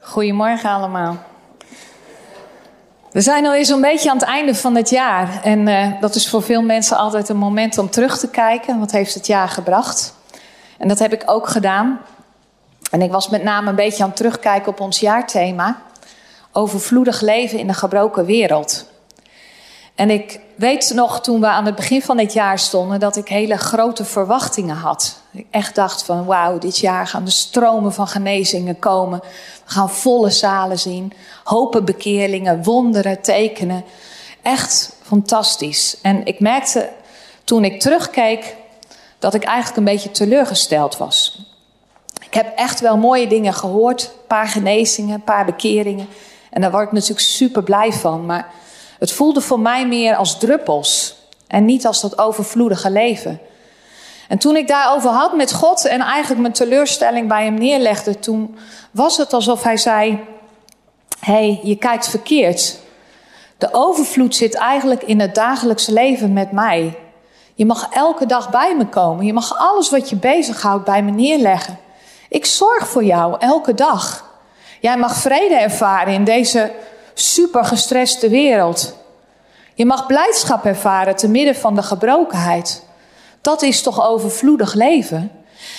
Goedemorgen allemaal. We zijn alweer zo'n beetje aan het einde van het jaar. En uh, dat is voor veel mensen altijd een moment om terug te kijken. Wat heeft het jaar gebracht? En dat heb ik ook gedaan. En ik was met name een beetje aan het terugkijken op ons jaarthema. Overvloedig leven in een gebroken wereld. En ik weet nog toen we aan het begin van dit jaar stonden dat ik hele grote verwachtingen had. Ik echt dacht van wauw, dit jaar gaan de stromen van genezingen komen. We gaan volle zalen zien, hopen bekeerlingen, wonderen, tekenen. Echt fantastisch. En ik merkte toen ik terugkeek dat ik eigenlijk een beetje teleurgesteld was. Ik heb echt wel mooie dingen gehoord, een paar genezingen, een paar bekeringen. En daar word ik natuurlijk super blij van. Maar het voelde voor mij meer als druppels en niet als dat overvloedige leven. En toen ik daarover had met God en eigenlijk mijn teleurstelling bij hem neerlegde, toen was het alsof hij zei: Hé, hey, je kijkt verkeerd. De overvloed zit eigenlijk in het dagelijkse leven met mij. Je mag elke dag bij me komen. Je mag alles wat je bezighoudt bij me neerleggen. Ik zorg voor jou elke dag. Jij mag vrede ervaren in deze super gestreste wereld. Je mag blijdschap ervaren te midden van de gebrokenheid. Dat is toch overvloedig leven?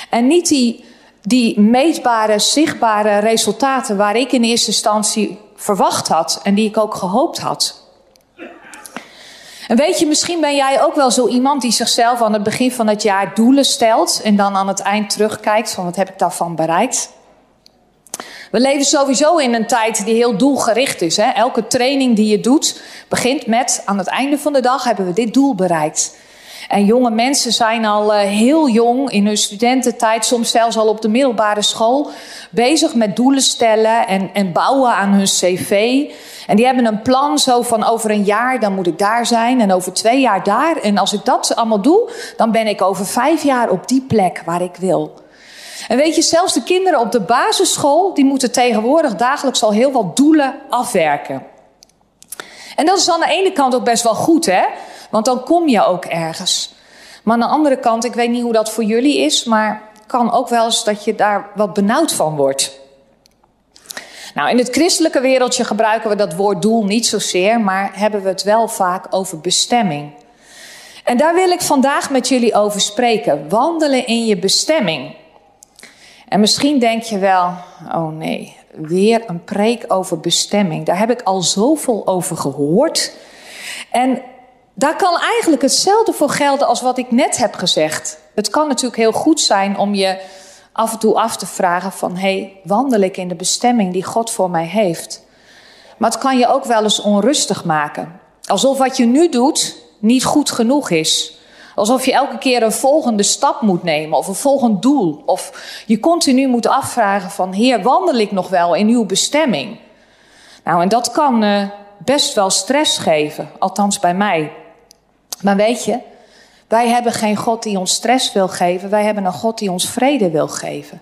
En niet die, die meetbare, zichtbare resultaten waar ik in eerste instantie verwacht had en die ik ook gehoopt had. En weet je, misschien ben jij ook wel zo iemand die zichzelf aan het begin van het jaar doelen stelt en dan aan het eind terugkijkt van wat heb ik daarvan bereikt. We leven sowieso in een tijd die heel doelgericht is. Hè? Elke training die je doet begint met aan het einde van de dag hebben we dit doel bereikt. En jonge mensen zijn al uh, heel jong in hun studententijd, soms zelfs al op de middelbare school, bezig met doelen stellen en, en bouwen aan hun cv. En die hebben een plan zo van over een jaar, dan moet ik daar zijn en over twee jaar daar. En als ik dat allemaal doe, dan ben ik over vijf jaar op die plek waar ik wil. En weet je, zelfs de kinderen op de basisschool, die moeten tegenwoordig dagelijks al heel wat doelen afwerken. En dat is aan de ene kant ook best wel goed, hè? Want dan kom je ook ergens. Maar aan de andere kant, ik weet niet hoe dat voor jullie is, maar kan ook wel eens dat je daar wat benauwd van wordt. Nou, in het christelijke wereldje gebruiken we dat woord doel niet zozeer, maar hebben we het wel vaak over bestemming. En daar wil ik vandaag met jullie over spreken. Wandelen in je bestemming. En misschien denk je wel, oh nee, weer een preek over bestemming. Daar heb ik al zoveel over gehoord. En daar kan eigenlijk hetzelfde voor gelden als wat ik net heb gezegd. Het kan natuurlijk heel goed zijn om je af en toe af te vragen van... hé, hey, wandel ik in de bestemming die God voor mij heeft? Maar het kan je ook wel eens onrustig maken. Alsof wat je nu doet niet goed genoeg is. Alsof je elke keer een volgende stap moet nemen of een volgend doel. Of je continu moet afvragen van, Heer, wandel ik nog wel in uw bestemming? Nou, en dat kan uh, best wel stress geven, althans bij mij. Maar weet je, wij hebben geen God die ons stress wil geven, wij hebben een God die ons vrede wil geven.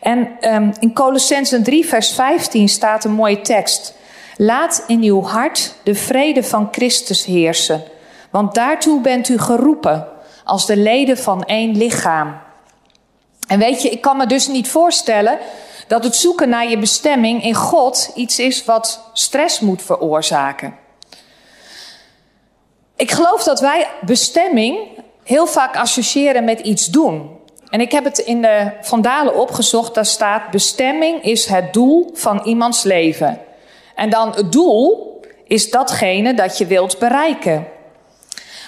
En um, in Colossensen 3, vers 15 staat een mooie tekst. Laat in uw hart de vrede van Christus heersen. Want daartoe bent u geroepen als de leden van één lichaam. En weet je, ik kan me dus niet voorstellen dat het zoeken naar je bestemming in God iets is wat stress moet veroorzaken. Ik geloof dat wij bestemming heel vaak associëren met iets doen. En ik heb het in de Vandalen opgezocht, daar staat bestemming is het doel van iemands leven. En dan het doel is datgene dat je wilt bereiken.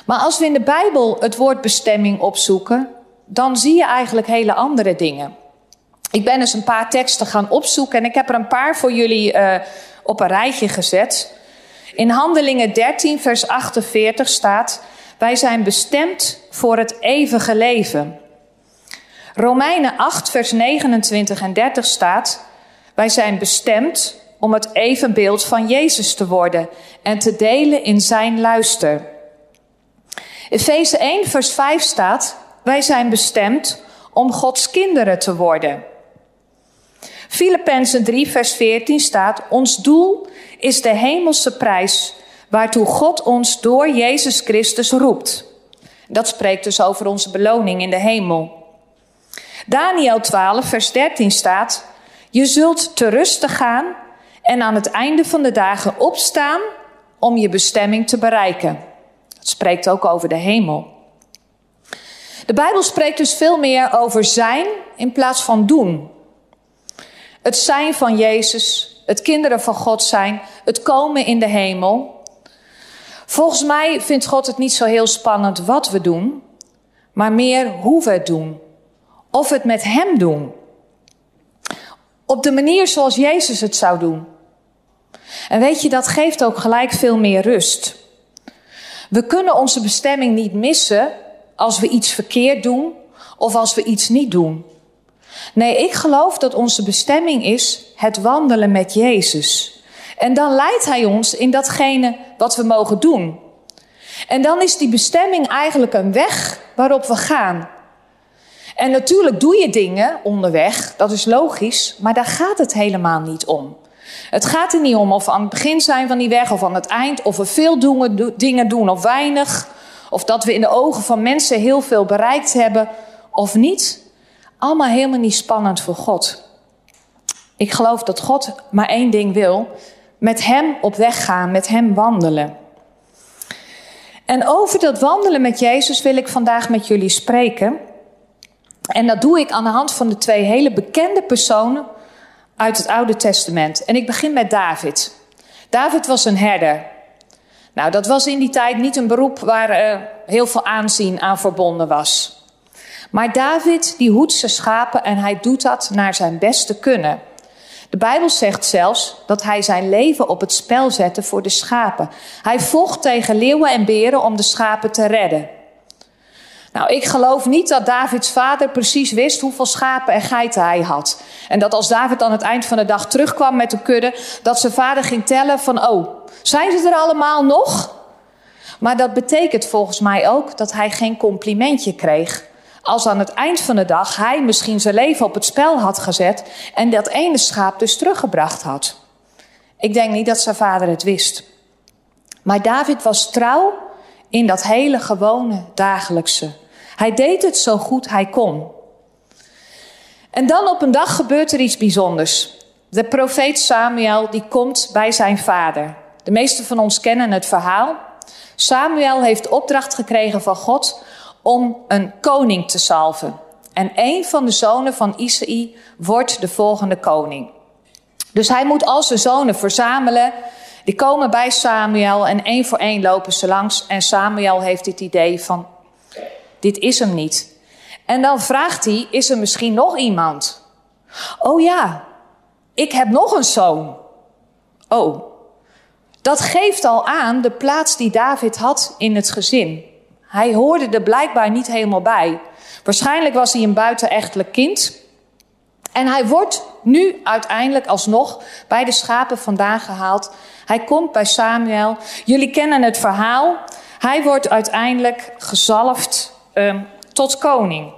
Maar als we in de Bijbel het woord bestemming opzoeken, dan zie je eigenlijk hele andere dingen. Ik ben eens een paar teksten gaan opzoeken en ik heb er een paar voor jullie uh, op een rijtje gezet. In Handelingen 13, vers 48 staat: Wij zijn bestemd voor het eeuwige leven. Romeinen 8, vers 29 en 30 staat: Wij zijn bestemd om het evenbeeld van Jezus te worden en te delen in zijn luister. Efeze 1, vers 5 staat: Wij zijn bestemd om Gods kinderen te worden. Filippenzen 3, vers 14 staat: Ons doel is de hemelse prijs waartoe God ons door Jezus Christus roept. Dat spreekt dus over onze beloning in de hemel. Daniel 12, vers 13 staat: Je zult te rusten gaan en aan het einde van de dagen opstaan om je bestemming te bereiken. Spreekt ook over de hemel. De Bijbel spreekt dus veel meer over zijn in plaats van doen. Het zijn van Jezus, het kinderen van God zijn, het komen in de hemel. Volgens mij vindt God het niet zo heel spannend wat we doen, maar meer hoe we het doen. Of het met Hem doen. Op de manier zoals Jezus het zou doen. En weet je, dat geeft ook gelijk veel meer rust. We kunnen onze bestemming niet missen als we iets verkeerd doen of als we iets niet doen. Nee, ik geloof dat onze bestemming is het wandelen met Jezus. En dan leidt Hij ons in datgene wat we mogen doen. En dan is die bestemming eigenlijk een weg waarop we gaan. En natuurlijk doe je dingen onderweg, dat is logisch, maar daar gaat het helemaal niet om. Het gaat er niet om of we aan het begin zijn van die weg of aan het eind, of we veel dingen doen of weinig, of dat we in de ogen van mensen heel veel bereikt hebben of niet. Allemaal helemaal niet spannend voor God. Ik geloof dat God maar één ding wil: met Hem op weg gaan, met Hem wandelen. En over dat wandelen met Jezus wil ik vandaag met jullie spreken. En dat doe ik aan de hand van de twee hele bekende personen uit het Oude Testament. En ik begin met David. David was een herder. Nou, dat was in die tijd niet een beroep waar uh, heel veel aanzien aan verbonden was. Maar David, die hoedt zijn schapen en hij doet dat naar zijn beste kunnen. De Bijbel zegt zelfs dat hij zijn leven op het spel zette voor de schapen. Hij vocht tegen leeuwen en beren om de schapen te redden. Nou, ik geloof niet dat Davids vader precies wist hoeveel schapen en geiten hij had. En dat als David aan het eind van de dag terugkwam met de kudde, dat zijn vader ging tellen van, oh, zijn ze er allemaal nog? Maar dat betekent volgens mij ook dat hij geen complimentje kreeg. Als aan het eind van de dag hij misschien zijn leven op het spel had gezet en dat ene schaap dus teruggebracht had. Ik denk niet dat zijn vader het wist. Maar David was trouw in dat hele gewone dagelijkse. Hij deed het zo goed hij kon. En dan op een dag gebeurt er iets bijzonders. De profeet Samuel die komt bij zijn vader. De meesten van ons kennen het verhaal. Samuel heeft opdracht gekregen van God om een koning te salven. En een van de zonen van Isaïe wordt de volgende koning. Dus hij moet al zijn zonen verzamelen. Die komen bij Samuel en één voor één lopen ze langs. En Samuel heeft dit idee van, dit is hem niet. En dan vraagt hij, is er misschien nog iemand? Oh ja, ik heb nog een zoon. Oh, dat geeft al aan de plaats die David had in het gezin. Hij hoorde er blijkbaar niet helemaal bij. Waarschijnlijk was hij een buitenechtelijk kind. En hij wordt nu uiteindelijk alsnog bij de schapen vandaan gehaald. Hij komt bij Samuel. Jullie kennen het verhaal. Hij wordt uiteindelijk gezalfd um, tot koning.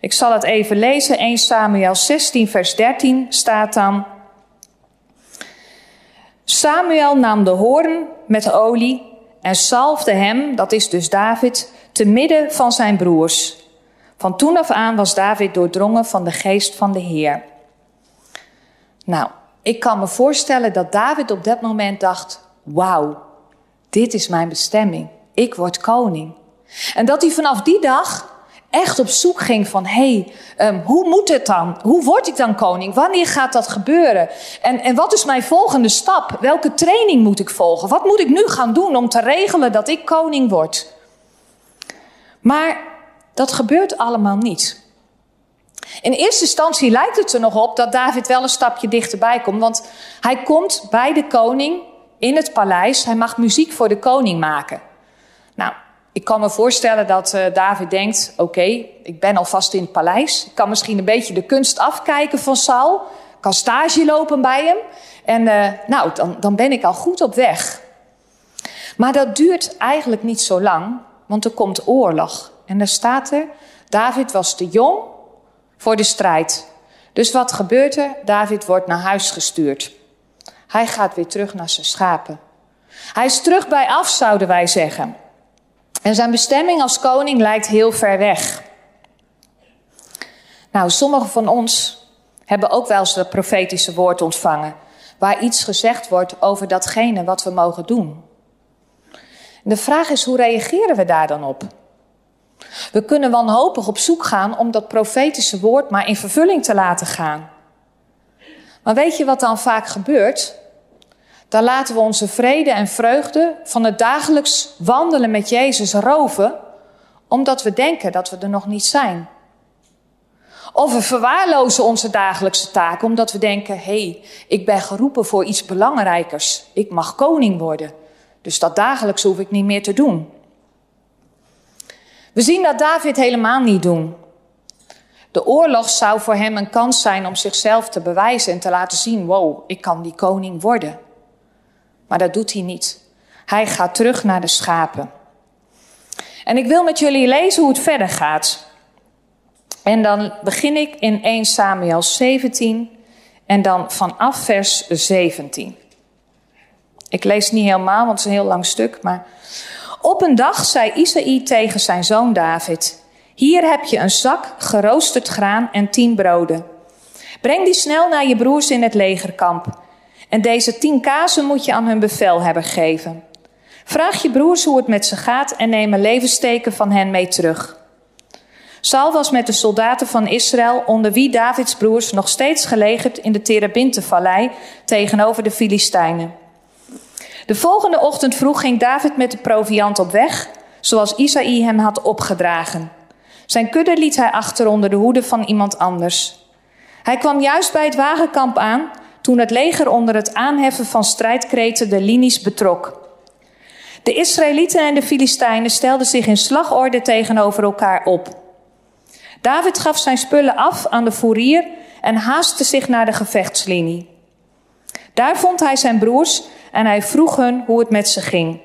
Ik zal het even lezen. 1 Samuel 16, vers 13 staat dan. Samuel nam de hoorn met olie en salfde hem, dat is dus David, te midden van zijn broers. Van toen af aan was David doordrongen van de geest van de Heer. Nou, ik kan me voorstellen dat David op dat moment dacht: Wauw, dit is mijn bestemming. Ik word koning. En dat hij vanaf die dag echt op zoek ging van, hé, hey, um, hoe moet het dan? Hoe word ik dan koning? Wanneer gaat dat gebeuren? En, en wat is mijn volgende stap? Welke training moet ik volgen? Wat moet ik nu gaan doen om te regelen dat ik koning word? Maar dat gebeurt allemaal niet. In eerste instantie lijkt het er nog op dat David wel een stapje dichterbij komt, want hij komt bij de koning in het paleis. Hij mag muziek voor de koning maken. Ik kan me voorstellen dat uh, David denkt: oké, ik ben alvast in het paleis. Ik kan misschien een beetje de kunst afkijken van Saul. Ik kan stage lopen bij hem. En uh, nou, dan, dan ben ik al goed op weg. Maar dat duurt eigenlijk niet zo lang, want er komt oorlog. En daar staat er: David was te jong voor de strijd. Dus wat gebeurt er? David wordt naar huis gestuurd. Hij gaat weer terug naar zijn schapen. Hij is terug bij af, zouden wij zeggen. En zijn bestemming als koning lijkt heel ver weg. Nou, sommigen van ons hebben ook wel eens dat profetische woord ontvangen, waar iets gezegd wordt over datgene wat we mogen doen. De vraag is, hoe reageren we daar dan op? We kunnen wanhopig op zoek gaan om dat profetische woord maar in vervulling te laten gaan. Maar weet je wat dan vaak gebeurt? Dan laten we onze vrede en vreugde van het dagelijks wandelen met Jezus roven, omdat we denken dat we er nog niet zijn. Of we verwaarlozen onze dagelijkse taken omdat we denken: hé, hey, ik ben geroepen voor iets belangrijkers. Ik mag koning worden. Dus dat dagelijks hoef ik niet meer te doen. We zien dat David helemaal niet doen. De oorlog zou voor hem een kans zijn om zichzelf te bewijzen en te laten zien: wow, ik kan die koning worden. Maar dat doet hij niet. Hij gaat terug naar de schapen. En ik wil met jullie lezen hoe het verder gaat. En dan begin ik in 1 Samuel 17 en dan vanaf vers 17. Ik lees niet helemaal, want het is een heel lang stuk, maar op een dag zei Isaïe tegen zijn zoon David: Hier heb je een zak geroosterd graan en tien broden. Breng die snel naar je broers in het legerkamp. En deze tien kazen moet je aan hun bevelhebber geven. Vraag je broers hoe het met ze gaat en neem een levensteken van hen mee terug. Saul was met de soldaten van Israël, onder wie Davids broers nog steeds gelegerd in de Terebintenvallei tegenover de Filistijnen. De volgende ochtend vroeg ging David met de proviant op weg, zoals Isaïe hem had opgedragen. Zijn kudde liet hij achter onder de hoede van iemand anders. Hij kwam juist bij het wagenkamp aan toen het leger onder het aanheffen van strijdkreten de linies betrok. De Israëlieten en de Filistijnen stelden zich in slagorde tegenover elkaar op. David gaf zijn spullen af aan de fourier en haastte zich naar de gevechtslinie. Daar vond hij zijn broers en hij vroeg hun hoe het met ze ging.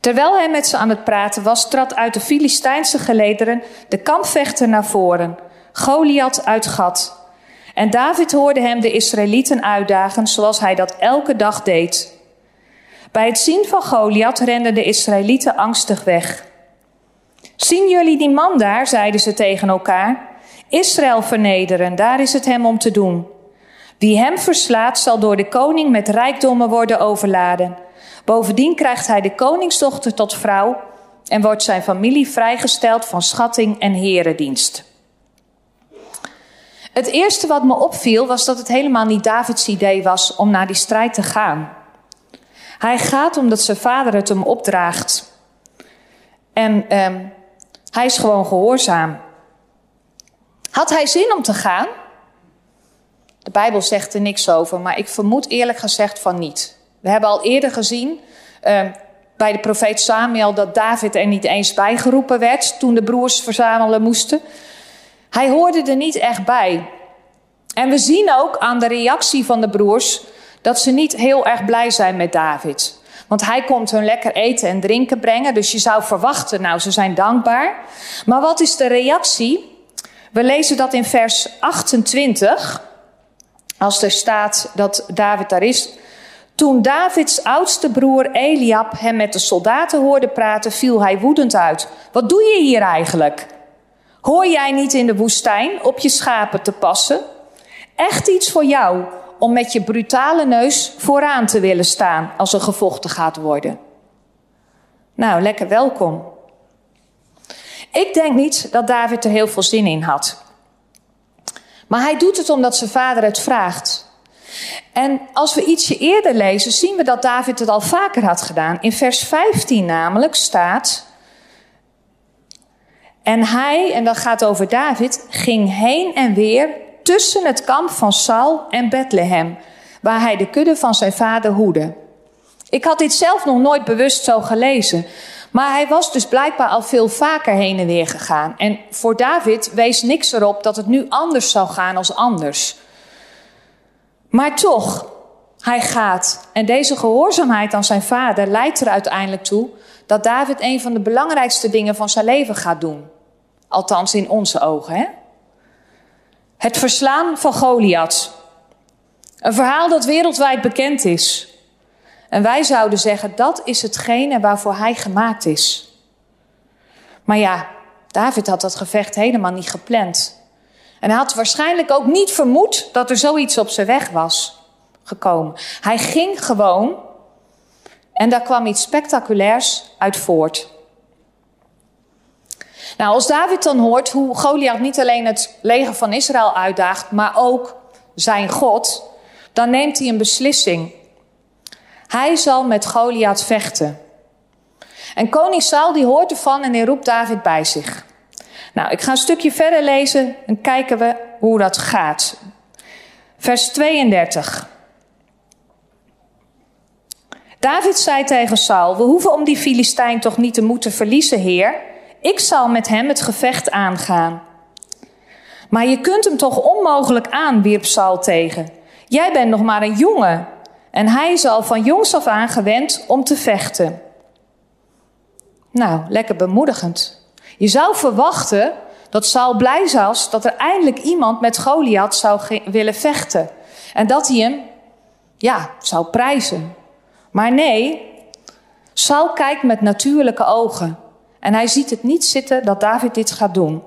Terwijl hij met ze aan het praten was, trad uit de Filistijnse gelederen de kampvechter naar voren, Goliath uit Gat. En David hoorde hem de Israëlieten uitdagen zoals hij dat elke dag deed. Bij het zien van Goliath renden de Israëlieten angstig weg. Zien jullie die man daar, zeiden ze tegen elkaar. Israël vernederen, daar is het hem om te doen. Wie hem verslaat, zal door de koning met rijkdommen worden overladen. Bovendien krijgt hij de koningsdochter tot vrouw en wordt zijn familie vrijgesteld van schatting en herendienst. Het eerste wat me opviel was dat het helemaal niet Davids idee was om naar die strijd te gaan. Hij gaat omdat zijn vader het hem opdraagt. En ehm, hij is gewoon gehoorzaam. Had hij zin om te gaan? De Bijbel zegt er niks over, maar ik vermoed eerlijk gezegd van niet. We hebben al eerder gezien ehm, bij de profeet Samuel dat David er niet eens bijgeroepen werd toen de broers verzamelen moesten. Hij hoorde er niet echt bij. En we zien ook aan de reactie van de broers dat ze niet heel erg blij zijn met David. Want hij komt hun lekker eten en drinken brengen. Dus je zou verwachten, nou, ze zijn dankbaar. Maar wat is de reactie? We lezen dat in vers 28. Als er staat dat David daar is. Toen Davids oudste broer Eliab hem met de soldaten hoorde praten, viel hij woedend uit. Wat doe je hier eigenlijk? Hoor jij niet in de woestijn op je schapen te passen? Echt iets voor jou om met je brutale neus vooraan te willen staan als er gevochten gaat worden. Nou, lekker welkom. Ik denk niet dat David er heel veel zin in had. Maar hij doet het omdat zijn vader het vraagt. En als we ietsje eerder lezen, zien we dat David het al vaker had gedaan. In vers 15 namelijk staat. En hij, en dat gaat over David, ging heen en weer tussen het kamp van Saul en Bethlehem, waar hij de kudde van zijn vader hoedde. Ik had dit zelf nog nooit bewust zo gelezen, maar hij was dus blijkbaar al veel vaker heen en weer gegaan. En voor David wees niks erop dat het nu anders zou gaan als anders. Maar toch, hij gaat. En deze gehoorzaamheid aan zijn vader leidt er uiteindelijk toe dat David een van de belangrijkste dingen van zijn leven gaat doen. Althans in onze ogen, hè? Het verslaan van Goliath. Een verhaal dat wereldwijd bekend is. En wij zouden zeggen dat is hetgene waarvoor hij gemaakt is. Maar ja, David had dat gevecht helemaal niet gepland. En hij had waarschijnlijk ook niet vermoed dat er zoiets op zijn weg was gekomen. Hij ging gewoon en daar kwam iets spectaculairs uit voort. Nou, als David dan hoort hoe Goliath niet alleen het leger van Israël uitdaagt, maar ook zijn God, dan neemt hij een beslissing. Hij zal met Goliath vechten. En koning Saul die hoort ervan en hij roept David bij zich. Nou, ik ga een stukje verder lezen en kijken we hoe dat gaat. Vers 32. David zei tegen Saul: We hoeven om die Filistijn toch niet te moeten verliezen, Heer. Ik zal met hem het gevecht aangaan. Maar je kunt hem toch onmogelijk aan, wierp Saul tegen. Jij bent nog maar een jongen en hij is al van jongs af aan gewend om te vechten. Nou, lekker bemoedigend. Je zou verwachten dat Saul blij was dat er eindelijk iemand met Goliath zou willen vechten. En dat hij hem, ja, zou prijzen. Maar nee, Saul kijkt met natuurlijke ogen. En hij ziet het niet zitten dat David dit gaat doen.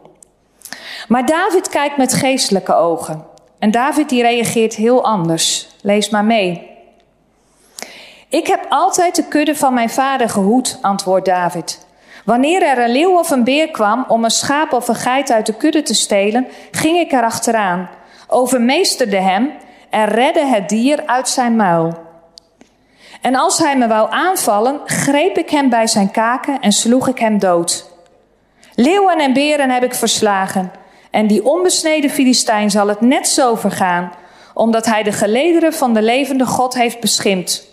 Maar David kijkt met geestelijke ogen. En David die reageert heel anders. Lees maar mee. Ik heb altijd de kudde van mijn vader gehoed, antwoordt David. Wanneer er een leeuw of een beer kwam om een schaap of een geit uit de kudde te stelen, ging ik er achteraan, overmeesterde hem en redde het dier uit zijn muil. En als hij me wou aanvallen, greep ik hem bij zijn kaken en sloeg ik hem dood. Leeuwen en beren heb ik verslagen, en die onbesneden Filistijn zal het net zo vergaan, omdat hij de gelederen van de levende God heeft beschimpt.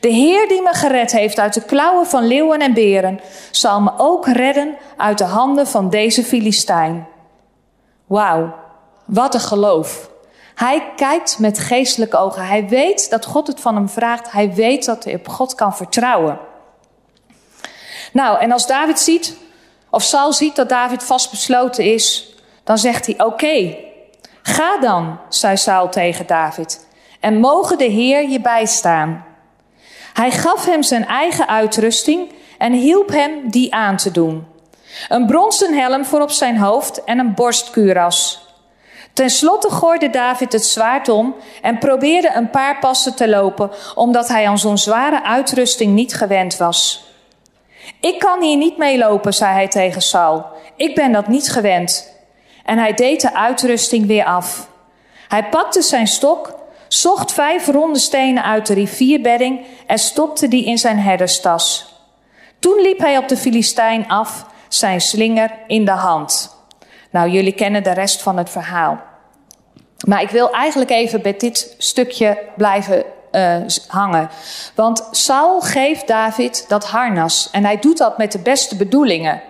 De Heer die me gered heeft uit de klauwen van leeuwen en beren, zal me ook redden uit de handen van deze Filistijn. Wauw, wat een geloof. Hij kijkt met geestelijke ogen. Hij weet dat God het van hem vraagt. Hij weet dat hij op God kan vertrouwen. Nou, en als David ziet, of Saul ziet dat David vastbesloten is, dan zegt hij: Oké, ga dan, zei Saul tegen David, en mogen de Heer je bijstaan. Hij gaf hem zijn eigen uitrusting en hielp hem die aan te doen. Een bronzen helm voor op zijn hoofd en een borstkuras. Ten slotte gooide David het zwaard om en probeerde een paar passen te lopen, omdat hij aan zo'n zware uitrusting niet gewend was. Ik kan hier niet mee lopen, zei hij tegen Saul. Ik ben dat niet gewend. En hij deed de uitrusting weer af. Hij pakte zijn stok, zocht vijf ronde stenen uit de rivierbedding en stopte die in zijn herderstas. Toen liep hij op de Filistijn af, zijn slinger in de hand. Nou, jullie kennen de rest van het verhaal. Maar ik wil eigenlijk even bij dit stukje blijven uh, hangen. Want Saul geeft David dat harnas. En hij doet dat met de beste bedoelingen.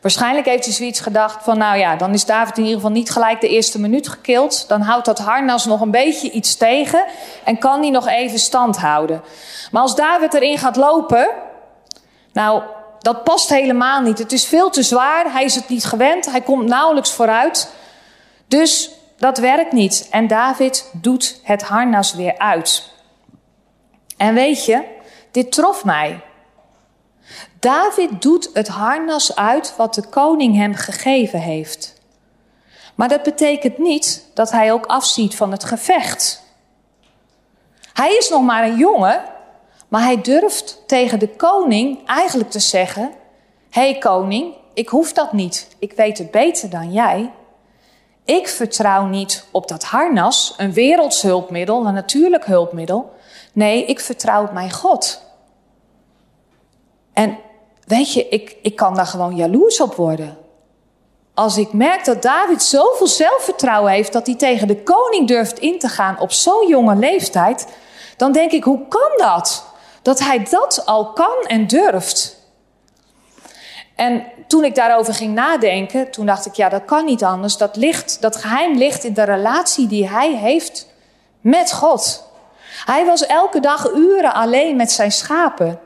Waarschijnlijk heeft hij zoiets gedacht van, nou ja, dan is David in ieder geval niet gelijk de eerste minuut gekild. Dan houdt dat harnas nog een beetje iets tegen en kan hij nog even stand houden. Maar als David erin gaat lopen, nou, dat past helemaal niet. Het is veel te zwaar, hij is het niet gewend, hij komt nauwelijks vooruit. Dus dat werkt niet. En David doet het harnas weer uit. En weet je, dit trof mij. David doet het harnas uit wat de koning hem gegeven heeft. Maar dat betekent niet dat hij ook afziet van het gevecht. Hij is nog maar een jongen, maar hij durft tegen de koning eigenlijk te zeggen: Hé hey koning, ik hoef dat niet. Ik weet het beter dan jij. Ik vertrouw niet op dat harnas, een werelds hulpmiddel, een natuurlijk hulpmiddel. Nee, ik vertrouw op mijn God. En weet je, ik, ik kan daar gewoon jaloers op worden. Als ik merk dat David zoveel zelfvertrouwen heeft dat hij tegen de koning durft in te gaan op zo'n jonge leeftijd, dan denk ik, hoe kan dat? Dat hij dat al kan en durft. En toen ik daarover ging nadenken, toen dacht ik, ja, dat kan niet anders. Dat, ligt, dat geheim ligt in de relatie die hij heeft met God. Hij was elke dag uren alleen met zijn schapen.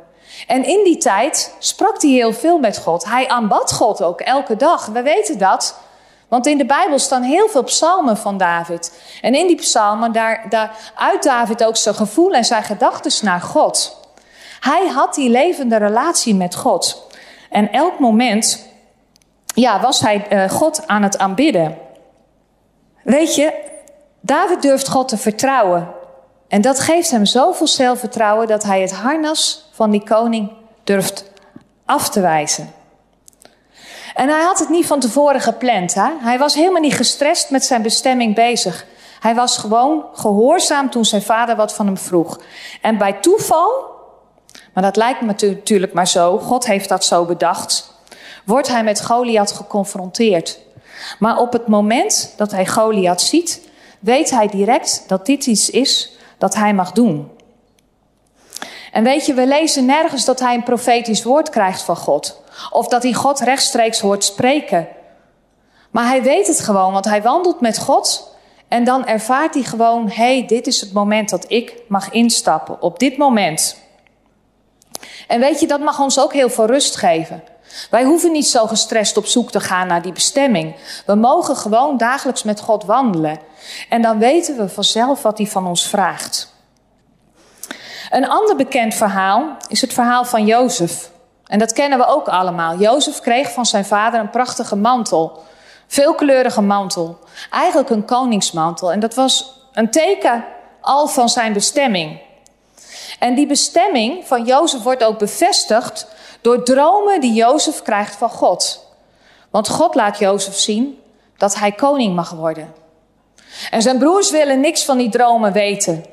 En in die tijd sprak hij heel veel met God. Hij aanbad God ook elke dag. We weten dat. Want in de Bijbel staan heel veel psalmen van David. En in die psalmen, daar, daar uit David ook zijn gevoel en zijn gedachten naar God. Hij had die levende relatie met God. En elk moment ja, was hij uh, God aan het aanbidden. Weet je, David durft God te vertrouwen. En dat geeft hem zoveel zelfvertrouwen dat hij het harnas van die koning durft af te wijzen. En hij had het niet van tevoren gepland. Hè? Hij was helemaal niet gestrest met zijn bestemming bezig. Hij was gewoon gehoorzaam toen zijn vader wat van hem vroeg. En bij toeval, maar dat lijkt me natuurlijk maar zo, God heeft dat zo bedacht, wordt hij met Goliath geconfronteerd. Maar op het moment dat hij Goliath ziet, weet hij direct dat dit iets is dat hij mag doen. En weet je, we lezen nergens dat hij een profetisch woord krijgt van God. Of dat hij God rechtstreeks hoort spreken. Maar hij weet het gewoon, want hij wandelt met God. En dan ervaart hij gewoon: hé, hey, dit is het moment dat ik mag instappen. Op dit moment. En weet je, dat mag ons ook heel veel rust geven. Wij hoeven niet zo gestrest op zoek te gaan naar die bestemming. We mogen gewoon dagelijks met God wandelen. En dan weten we vanzelf wat hij van ons vraagt. Een ander bekend verhaal is het verhaal van Jozef. En dat kennen we ook allemaal. Jozef kreeg van zijn vader een prachtige mantel. Veelkleurige mantel. Eigenlijk een koningsmantel. En dat was een teken al van zijn bestemming. En die bestemming van Jozef wordt ook bevestigd door dromen die Jozef krijgt van God. Want God laat Jozef zien dat hij koning mag worden. En zijn broers willen niks van die dromen weten.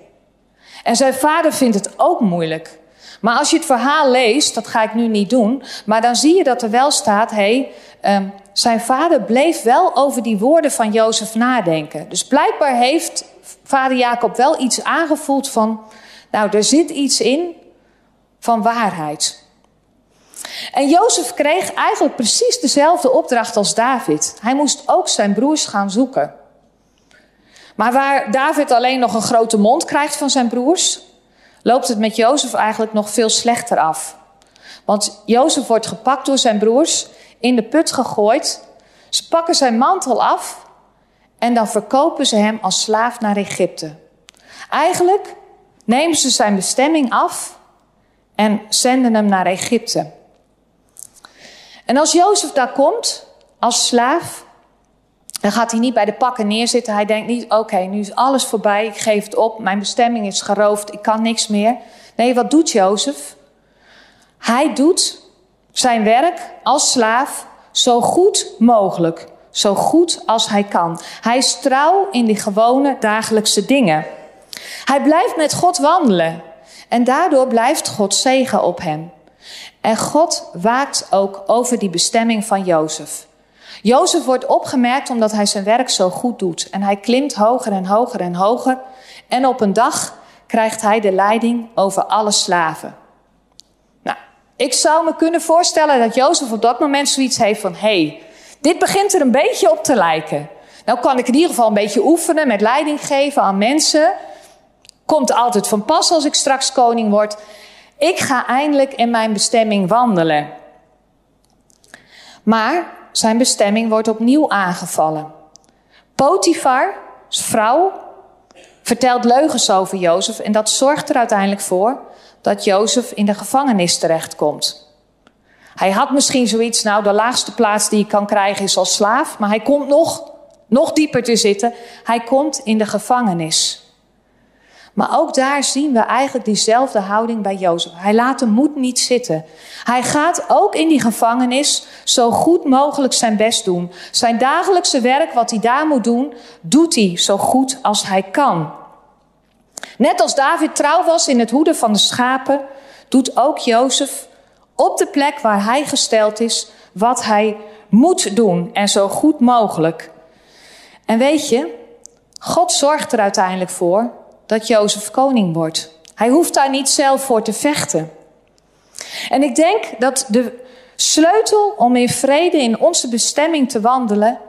En zijn vader vindt het ook moeilijk. Maar als je het verhaal leest, dat ga ik nu niet doen, maar dan zie je dat er wel staat: hé, hey, um, zijn vader bleef wel over die woorden van Jozef nadenken. Dus blijkbaar heeft vader Jacob wel iets aangevoeld van, nou, er zit iets in van waarheid. En Jozef kreeg eigenlijk precies dezelfde opdracht als David. Hij moest ook zijn broers gaan zoeken. Maar waar David alleen nog een grote mond krijgt van zijn broers, loopt het met Jozef eigenlijk nog veel slechter af. Want Jozef wordt gepakt door zijn broers, in de put gegooid. Ze pakken zijn mantel af en dan verkopen ze hem als slaaf naar Egypte. Eigenlijk nemen ze zijn bestemming af en zenden hem naar Egypte. En als Jozef daar komt als slaaf, dan gaat hij niet bij de pakken neerzitten. Hij denkt niet: oké, nu is alles voorbij, ik geef het op, mijn bestemming is geroofd, ik kan niks meer. Nee, wat doet Jozef? Hij doet zijn werk als slaaf zo goed mogelijk, zo goed als hij kan. Hij is trouw in die gewone dagelijkse dingen. Hij blijft met God wandelen en daardoor blijft God zegen op hem. En God waakt ook over die bestemming van Jozef. Jozef wordt opgemerkt omdat hij zijn werk zo goed doet. En hij klimt hoger en hoger en hoger. En op een dag krijgt hij de leiding over alle slaven. Nou, ik zou me kunnen voorstellen dat Jozef op dat moment zoiets heeft van: hey, dit begint er een beetje op te lijken. Nou kan ik in ieder geval een beetje oefenen met leiding geven aan mensen. Komt altijd van pas als ik straks koning word. Ik ga eindelijk in mijn bestemming wandelen. Maar zijn bestemming wordt opnieuw aangevallen. Potifar, vrouw, vertelt leugens over Jozef en dat zorgt er uiteindelijk voor dat Jozef in de gevangenis terechtkomt. Hij had misschien zoiets, nou de laagste plaats die ik kan krijgen is als slaaf, maar hij komt nog, nog dieper te zitten. Hij komt in de gevangenis. Maar ook daar zien we eigenlijk diezelfde houding bij Jozef. Hij laat de moed niet zitten. Hij gaat ook in die gevangenis zo goed mogelijk zijn best doen. Zijn dagelijkse werk, wat hij daar moet doen, doet hij zo goed als hij kan. Net als David trouw was in het hoeden van de schapen, doet ook Jozef op de plek waar hij gesteld is wat hij moet doen en zo goed mogelijk. En weet je, God zorgt er uiteindelijk voor dat Jozef koning wordt. Hij hoeft daar niet zelf voor te vechten. En ik denk dat de sleutel om in vrede in onze bestemming te wandelen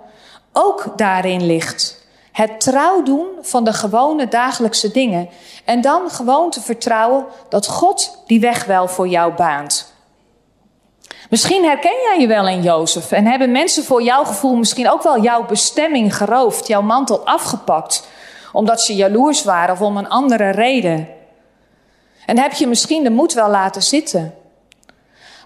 ook daarin ligt. Het trouw doen van de gewone dagelijkse dingen. En dan gewoon te vertrouwen dat God die weg wel voor jou baant. Misschien herken jij je wel in Jozef en hebben mensen voor jouw gevoel misschien ook wel jouw bestemming geroofd, jouw mantel afgepakt omdat ze jaloers waren of om een andere reden. En heb je misschien de moed wel laten zitten.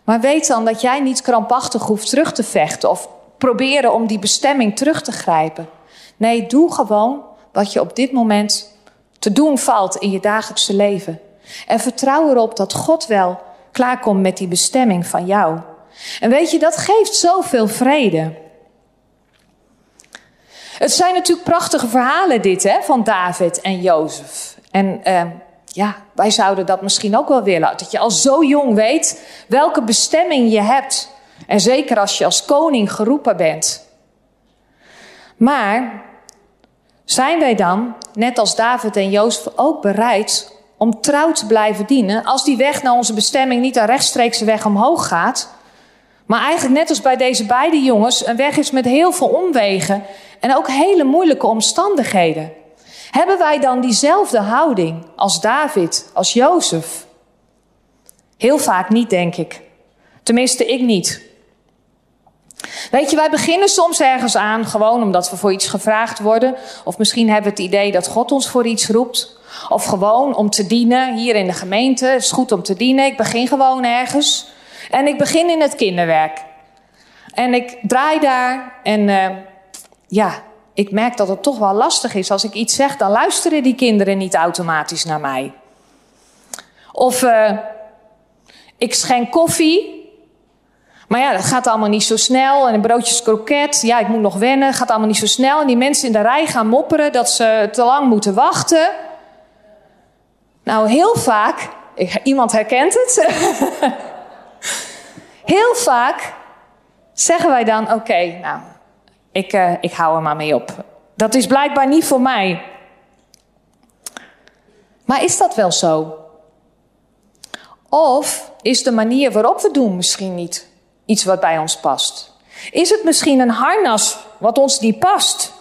Maar weet dan dat jij niet krampachtig hoeft terug te vechten of proberen om die bestemming terug te grijpen. Nee, doe gewoon wat je op dit moment te doen valt in je dagelijkse leven. En vertrouw erop dat God wel klaarkomt met die bestemming van jou. En weet je, dat geeft zoveel vrede. Het zijn natuurlijk prachtige verhalen dit, hè, van David en Jozef. En uh, ja, wij zouden dat misschien ook wel willen. Dat je al zo jong weet welke bestemming je hebt. En zeker als je als koning geroepen bent. Maar zijn wij dan, net als David en Jozef, ook bereid om trouw te blijven dienen als die weg naar onze bestemming niet een rechtstreekse weg omhoog gaat, maar eigenlijk net als bij deze beide jongens een weg is met heel veel omwegen en ook hele moeilijke omstandigheden? Hebben wij dan diezelfde houding als David, als Jozef? Heel vaak niet, denk ik. Tenminste, ik niet. Weet je, wij beginnen soms ergens aan gewoon omdat we voor iets gevraagd worden. Of misschien hebben we het idee dat God ons voor iets roept. Of gewoon om te dienen hier in de gemeente. Het is goed om te dienen. Ik begin gewoon ergens. En ik begin in het kinderwerk. En ik draai daar. En uh, ja, ik merk dat het toch wel lastig is. Als ik iets zeg, dan luisteren die kinderen niet automatisch naar mij. Of uh, ik schenk koffie. Maar ja, dat gaat allemaal niet zo snel. En een broodjes kroket, ja, ik moet nog wennen, gaat allemaal niet zo snel. En die mensen in de rij gaan mopperen dat ze te lang moeten wachten. Nou, heel vaak, iemand herkent het. heel vaak zeggen wij dan: Oké, nou, ik, uh, ik hou er maar mee op. Dat is blijkbaar niet voor mij. Maar is dat wel zo? Of is de manier waarop we doen misschien niet iets wat bij ons past? Is het misschien een harnas wat ons niet past?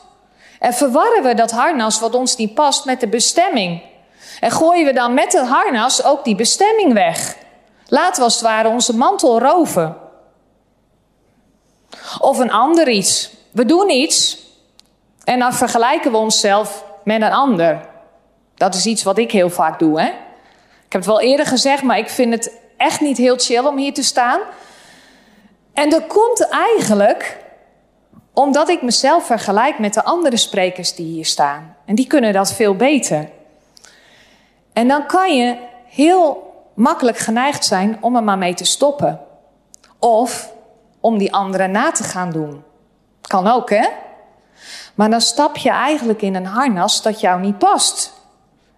En verwarren we dat harnas wat ons niet past met de bestemming? En gooien we dan met het harnas ook die bestemming weg? Laten we als het ware onze mantel roven. Of een ander iets. We doen iets en dan vergelijken we onszelf met een ander. Dat is iets wat ik heel vaak doe. Hè? Ik heb het wel eerder gezegd, maar ik vind het echt niet heel chill om hier te staan. En dat komt eigenlijk omdat ik mezelf vergelijk met de andere sprekers die hier staan. En die kunnen dat veel beter. En dan kan je heel makkelijk geneigd zijn om er maar mee te stoppen. Of om die anderen na te gaan doen. Kan ook, hè? Maar dan stap je eigenlijk in een harnas dat jou niet past.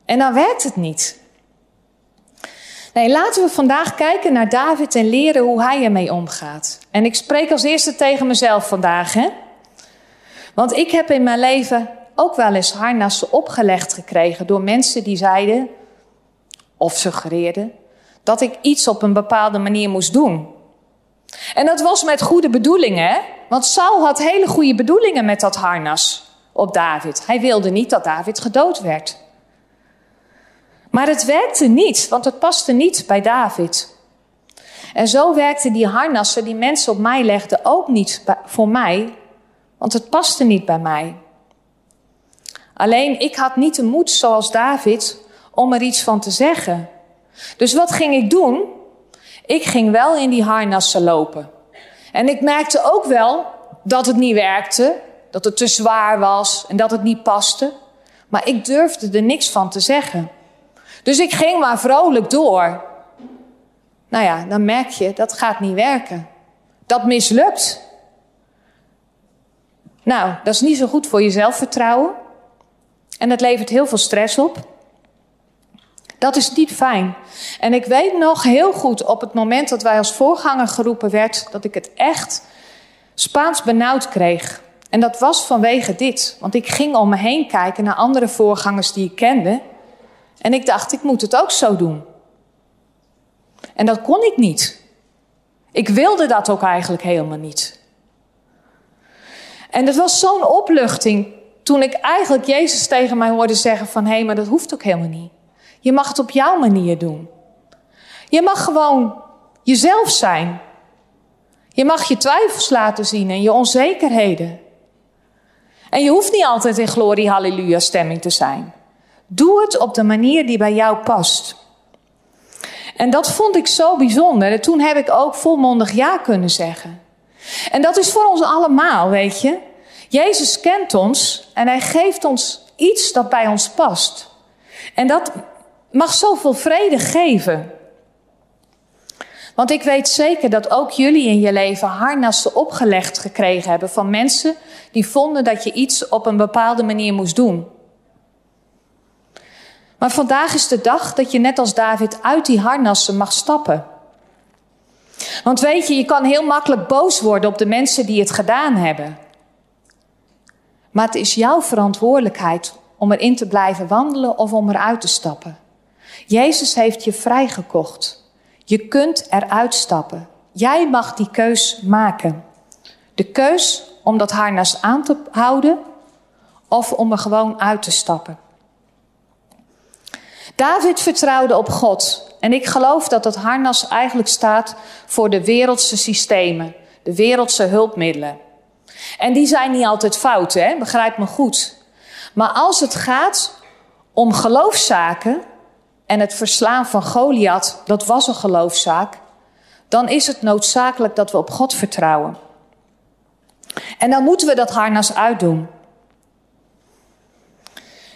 En dan werkt het niet. Nee, laten we vandaag kijken naar David en leren hoe hij ermee omgaat. En ik spreek als eerste tegen mezelf vandaag, hè? Want ik heb in mijn leven ook wel eens harnassen opgelegd gekregen door mensen die zeiden of suggereerden dat ik iets op een bepaalde manier moest doen. En dat was met goede bedoelingen? Want Saul had hele goede bedoelingen met dat harnas op David. Hij wilde niet dat David gedood werd. Maar het werkte niet, want het paste niet bij David. En zo werkten die harnassen die mensen op mij legden ook niet voor mij, want het paste niet bij mij. Alleen ik had niet de moed zoals David om er iets van te zeggen. Dus wat ging ik doen? Ik ging wel in die harnassen lopen. En ik merkte ook wel dat het niet werkte, dat het te zwaar was en dat het niet paste. Maar ik durfde er niks van te zeggen. Dus ik ging maar vrolijk door. Nou ja, dan merk je dat gaat niet werken. Dat mislukt. Nou, dat is niet zo goed voor je zelfvertrouwen. En dat levert heel veel stress op. Dat is niet fijn. En ik weet nog heel goed op het moment dat wij als voorganger geroepen werd, dat ik het echt Spaans benauwd kreeg. En dat was vanwege dit. Want ik ging om me heen kijken naar andere voorgangers die ik kende. En ik dacht, ik moet het ook zo doen. En dat kon ik niet. Ik wilde dat ook eigenlijk helemaal niet. En het was zo'n opluchting toen ik eigenlijk Jezus tegen mij hoorde zeggen van... hé, hey, maar dat hoeft ook helemaal niet. Je mag het op jouw manier doen. Je mag gewoon jezelf zijn. Je mag je twijfels laten zien en je onzekerheden. En je hoeft niet altijd in glorie halleluja stemming te zijn. Doe het op de manier die bij jou past. En dat vond ik zo bijzonder. En toen heb ik ook volmondig ja kunnen zeggen. En dat is voor ons allemaal, weet je. Jezus kent ons en hij geeft ons iets dat bij ons past. En dat mag zoveel vrede geven. Want ik weet zeker dat ook jullie in je leven harnassen opgelegd gekregen hebben van mensen die vonden dat je iets op een bepaalde manier moest doen. Maar vandaag is de dag dat je net als David uit die harnassen mag stappen. Want weet je, je kan heel makkelijk boos worden op de mensen die het gedaan hebben. Maar het is jouw verantwoordelijkheid om erin te blijven wandelen of om eruit te stappen. Jezus heeft je vrijgekocht. Je kunt eruit stappen. Jij mag die keus maken. De keus om dat harnas aan te houden of om er gewoon uit te stappen. David vertrouwde op God. En ik geloof dat het harnas eigenlijk staat voor de wereldse systemen, de wereldse hulpmiddelen. En die zijn niet altijd fout, hè? begrijp me goed. Maar als het gaat om geloofszaken en het verslaan van Goliath, dat was een geloofszaak, dan is het noodzakelijk dat we op God vertrouwen. En dan moeten we dat harnas uitdoen.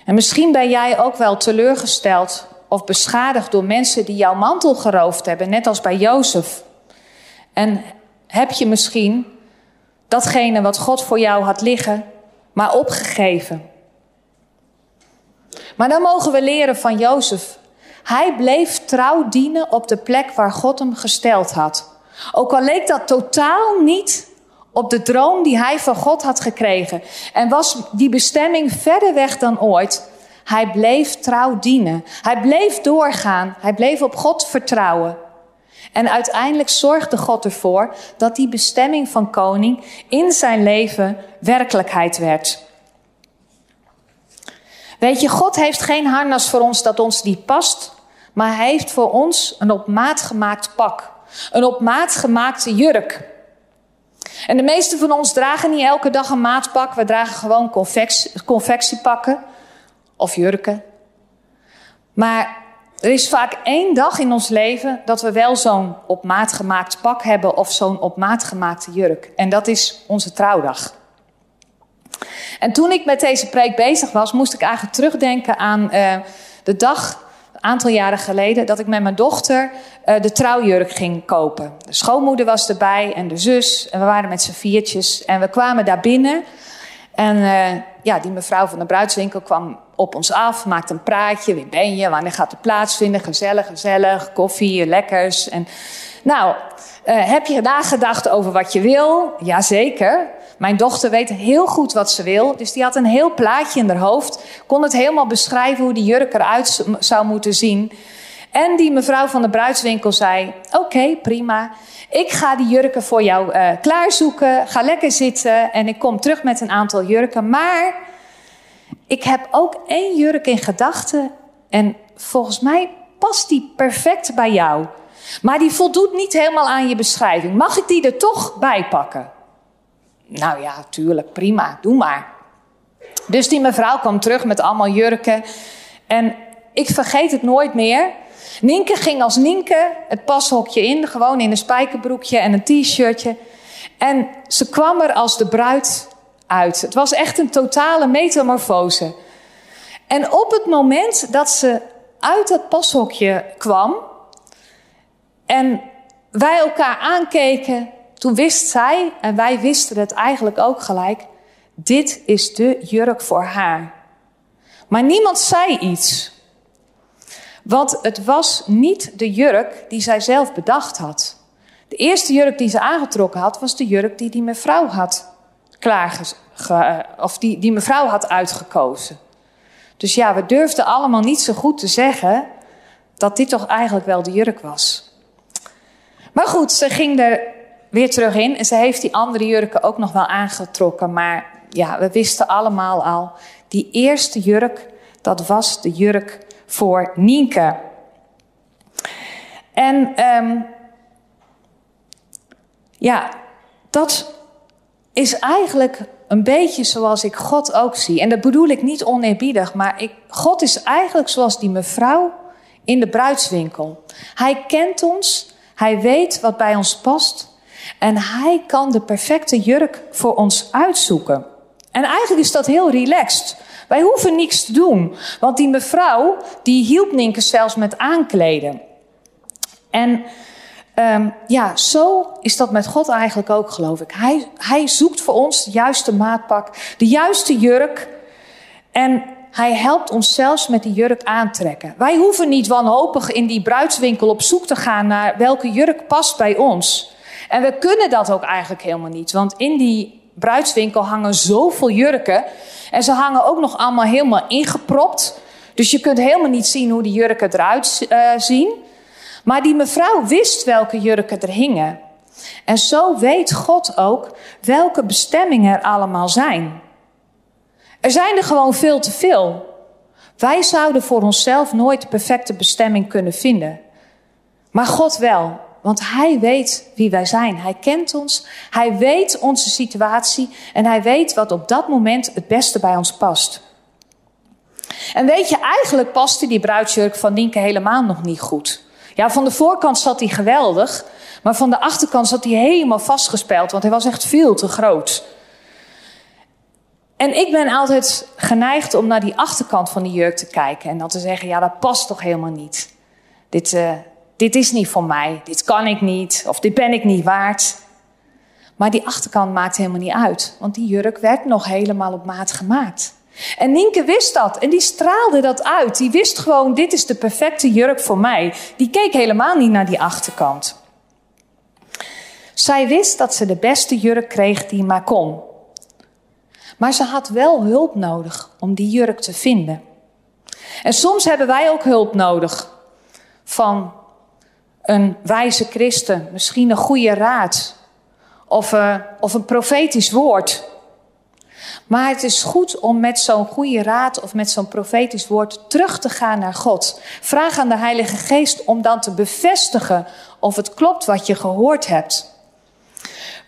En misschien ben jij ook wel teleurgesteld of beschadigd door mensen die jouw mantel geroofd hebben, net als bij Jozef. En heb je misschien datgene wat God voor jou had liggen, maar opgegeven. Maar dan mogen we leren van Jozef. Hij bleef trouw dienen op de plek waar God hem gesteld had. Ook al leek dat totaal niet op de droom die hij van God had gekregen. En was die bestemming verder weg dan ooit. Hij bleef trouw dienen. Hij bleef doorgaan. Hij bleef op God vertrouwen. En uiteindelijk zorgde God ervoor dat die bestemming van koning in zijn leven werkelijkheid werd. Weet je, God heeft geen harnas voor ons dat ons niet past, maar hij heeft voor ons een op maat gemaakt pak. Een op maat gemaakte jurk. En de meeste van ons dragen niet elke dag een maatpak. We dragen gewoon confectiepakken of jurken. Maar er is vaak één dag in ons leven dat we wel zo'n op maat gemaakt pak hebben of zo'n op maat gemaakte jurk. En dat is onze trouwdag. En toen ik met deze preek bezig was, moest ik eigenlijk terugdenken aan uh, de dag, een aantal jaren geleden, dat ik met mijn dochter uh, de trouwjurk ging kopen. De schoonmoeder was erbij en de zus. En we waren met z'n viertjes. En we kwamen daar binnen. En uh, ja, die mevrouw van de bruidswinkel kwam op ons af, maakte een praatje. Wie ben je? Wanneer gaat het plaatsvinden? Gezellig, gezellig. Koffie, lekkers. En nou, heb je nagedacht over wat je wil? Jazeker. Mijn dochter weet heel goed wat ze wil. Dus die had een heel plaatje in haar hoofd. Kon het helemaal beschrijven hoe die jurk eruit zou moeten zien. En die mevrouw van de bruidswinkel zei: Oké, prima. Ik ga die jurken voor jou uh, klaarzoeken. Ga lekker zitten. En ik kom terug met een aantal jurken. Maar ik heb ook één jurk in gedachten. En volgens mij past die perfect bij jou. Maar die voldoet niet helemaal aan je beschrijving. Mag ik die er toch bij pakken? Nou ja, tuurlijk, prima, doe maar. Dus die mevrouw kwam terug met allemaal jurken. En ik vergeet het nooit meer. Nienke ging als Nienke het pashokje in, gewoon in een spijkerbroekje en een t-shirtje. En ze kwam er als de bruid uit. Het was echt een totale metamorfose. En op het moment dat ze uit dat pashokje kwam en wij elkaar aankeken, toen wist zij, en wij wisten het eigenlijk ook gelijk, dit is de jurk voor haar. Maar niemand zei iets. Want het was niet de jurk die zij zelf bedacht had. De eerste jurk die ze aangetrokken had, was de jurk die die mevrouw had klaar, of die, die mevrouw had uitgekozen. Dus ja, we durfden allemaal niet zo goed te zeggen dat dit toch eigenlijk wel de jurk was. Maar goed, ze ging er weer terug in en ze heeft die andere jurken ook nog wel aangetrokken. Maar ja, we wisten allemaal al, die eerste jurk, dat was de jurk voor Nienke. En um, ja, dat is eigenlijk een beetje zoals ik God ook zie. En dat bedoel ik niet oneerbiedig, maar ik, God is eigenlijk zoals die mevrouw in de bruidswinkel. Hij kent ons, hij weet wat bij ons past en hij kan de perfecte jurk voor ons uitzoeken. En eigenlijk is dat heel relaxed. Wij hoeven niks te doen. Want die mevrouw, die hielp Nienke zelfs met aankleden. En um, ja, zo is dat met God eigenlijk ook, geloof ik. Hij, hij zoekt voor ons de juiste maatpak, de juiste jurk. En hij helpt ons zelfs met die jurk aantrekken. Wij hoeven niet wanhopig in die bruidswinkel op zoek te gaan naar welke jurk past bij ons. En we kunnen dat ook eigenlijk helemaal niet. Want in die bruidswinkel hangen zoveel jurken. En ze hangen ook nog allemaal helemaal ingepropt. Dus je kunt helemaal niet zien hoe die jurken eruit uh, zien. Maar die mevrouw wist welke jurken er hingen. En zo weet God ook welke bestemmingen er allemaal zijn. Er zijn er gewoon veel te veel. Wij zouden voor onszelf nooit de perfecte bestemming kunnen vinden. Maar God wel, want Hij weet wie wij zijn. Hij kent ons, Hij weet onze situatie en Hij weet wat op dat moment het beste bij ons past. En weet je, eigenlijk paste die bruidsjurk van Nienke helemaal nog niet goed. Ja, van de voorkant zat hij geweldig, maar van de achterkant zat hij helemaal vastgespeld, want hij was echt veel te groot. En ik ben altijd geneigd om naar die achterkant van die jurk te kijken en dan te zeggen: ja, dat past toch helemaal niet. Dit, uh, dit is niet voor mij, dit kan ik niet, of dit ben ik niet waard. Maar die achterkant maakt helemaal niet uit, want die jurk werd nog helemaal op maat gemaakt. En Nienke wist dat en die straalde dat uit. Die wist gewoon, dit is de perfecte jurk voor mij. Die keek helemaal niet naar die achterkant. Zij wist dat ze de beste jurk kreeg die maar kon. Maar ze had wel hulp nodig om die jurk te vinden. En soms hebben wij ook hulp nodig van een wijze christen, misschien een goede raad of, uh, of een profetisch woord. Maar het is goed om met zo'n goede raad of met zo'n profetisch woord terug te gaan naar God. Vraag aan de Heilige Geest om dan te bevestigen of het klopt wat je gehoord hebt.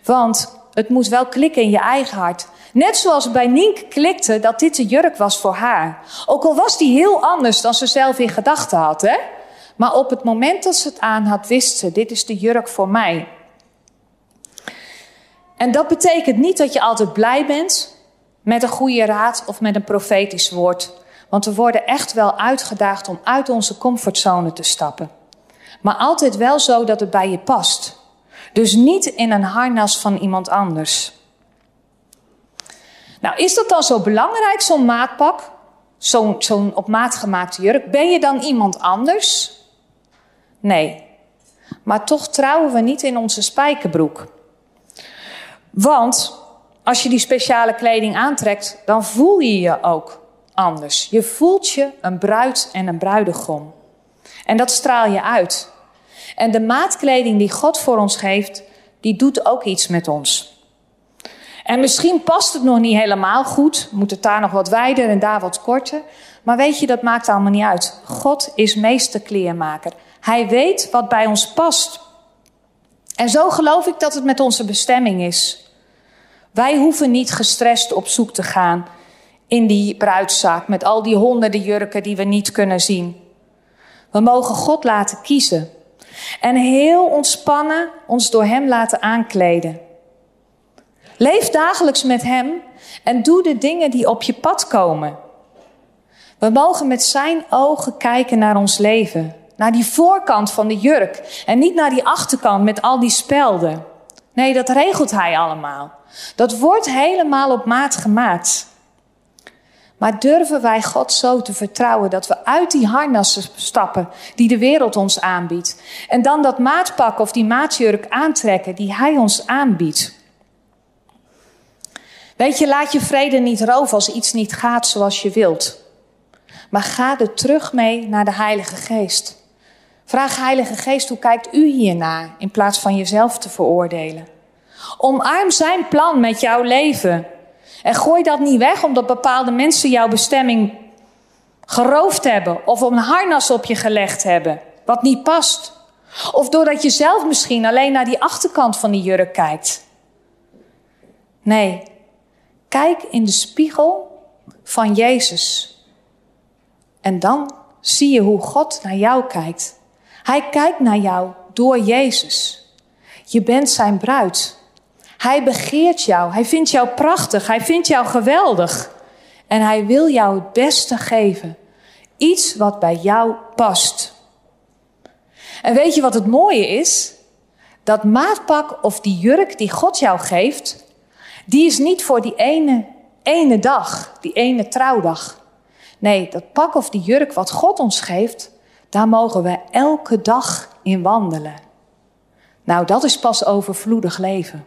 Want het moet wel klikken in je eigen hart. Net zoals bij Nink klikte dat dit de jurk was voor haar. Ook al was die heel anders dan ze zelf in gedachten had. Hè? Maar op het moment dat ze het aan had, wist ze: dit is de jurk voor mij. En dat betekent niet dat je altijd blij bent met een goede raad of met een profetisch woord. Want we worden echt wel uitgedaagd om uit onze comfortzone te stappen. Maar altijd wel zo dat het bij je past. Dus niet in een harnas van iemand anders. Nou, is dat dan zo belangrijk, zo'n maatpak? Zo'n zo'n op maat gemaakte jurk? Ben je dan iemand anders? Nee. Maar toch trouwen we niet in onze spijkerbroek. Want als je die speciale kleding aantrekt, dan voel je je ook anders. Je voelt je een bruid en een bruidegom. En dat straal je uit. En de maatkleding die God voor ons geeft, die doet ook iets met ons. En misschien past het nog niet helemaal goed. Moet het daar nog wat wijder en daar wat korter. Maar weet je, dat maakt allemaal niet uit. God is meesterkleermaker. Hij weet wat bij ons past. En zo geloof ik dat het met onze bestemming is. Wij hoeven niet gestrest op zoek te gaan in die bruidszaak met al die honderden jurken die we niet kunnen zien. We mogen God laten kiezen en heel ontspannen ons door Hem laten aankleden. Leef dagelijks met Hem en doe de dingen die op je pad komen. We mogen met Zijn ogen kijken naar ons leven, naar die voorkant van de jurk en niet naar die achterkant met al die spelden. Nee, dat regelt Hij allemaal. Dat wordt helemaal op maat gemaakt. Maar durven wij God zo te vertrouwen dat we uit die harnassen stappen die de wereld ons aanbiedt. En dan dat maatpak of die maatjurk aantrekken die Hij ons aanbiedt. Weet je, laat je vrede niet roven als iets niet gaat zoals je wilt. Maar ga er terug mee naar de Heilige Geest. Vraag Heilige Geest, hoe kijkt u hiernaar in plaats van jezelf te veroordelen? Omarm zijn plan met jouw leven. En gooi dat niet weg omdat bepaalde mensen jouw bestemming geroofd hebben of een harnas op je gelegd hebben, wat niet past. Of doordat je zelf misschien alleen naar die achterkant van die jurk kijkt. Nee, kijk in de spiegel van Jezus. En dan zie je hoe God naar jou kijkt. Hij kijkt naar jou door Jezus. Je bent zijn bruid. Hij begeert jou. Hij vindt jou prachtig. Hij vindt jou geweldig. En hij wil jou het beste geven. Iets wat bij jou past. En weet je wat het mooie is? Dat maatpak of die jurk die God jou geeft, die is niet voor die ene, ene dag, die ene trouwdag. Nee, dat pak of die jurk wat God ons geeft, daar mogen we elke dag in wandelen. Nou, dat is pas overvloedig leven.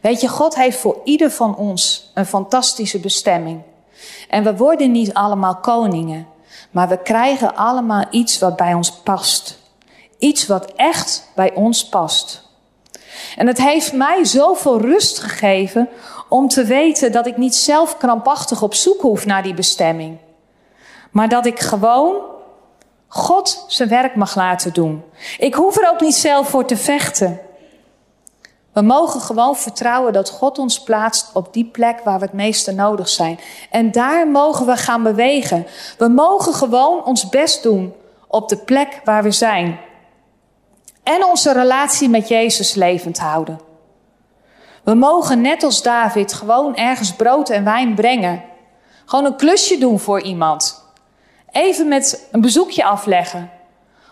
Weet je, God heeft voor ieder van ons een fantastische bestemming. En we worden niet allemaal koningen, maar we krijgen allemaal iets wat bij ons past. Iets wat echt bij ons past. En het heeft mij zoveel rust gegeven om te weten dat ik niet zelf krampachtig op zoek hoef naar die bestemming. Maar dat ik gewoon God zijn werk mag laten doen. Ik hoef er ook niet zelf voor te vechten. We mogen gewoon vertrouwen dat God ons plaatst op die plek waar we het meeste nodig zijn. En daar mogen we gaan bewegen. We mogen gewoon ons best doen op de plek waar we zijn. En onze relatie met Jezus levend houden. We mogen net als David gewoon ergens brood en wijn brengen. Gewoon een klusje doen voor iemand. Even met een bezoekje afleggen.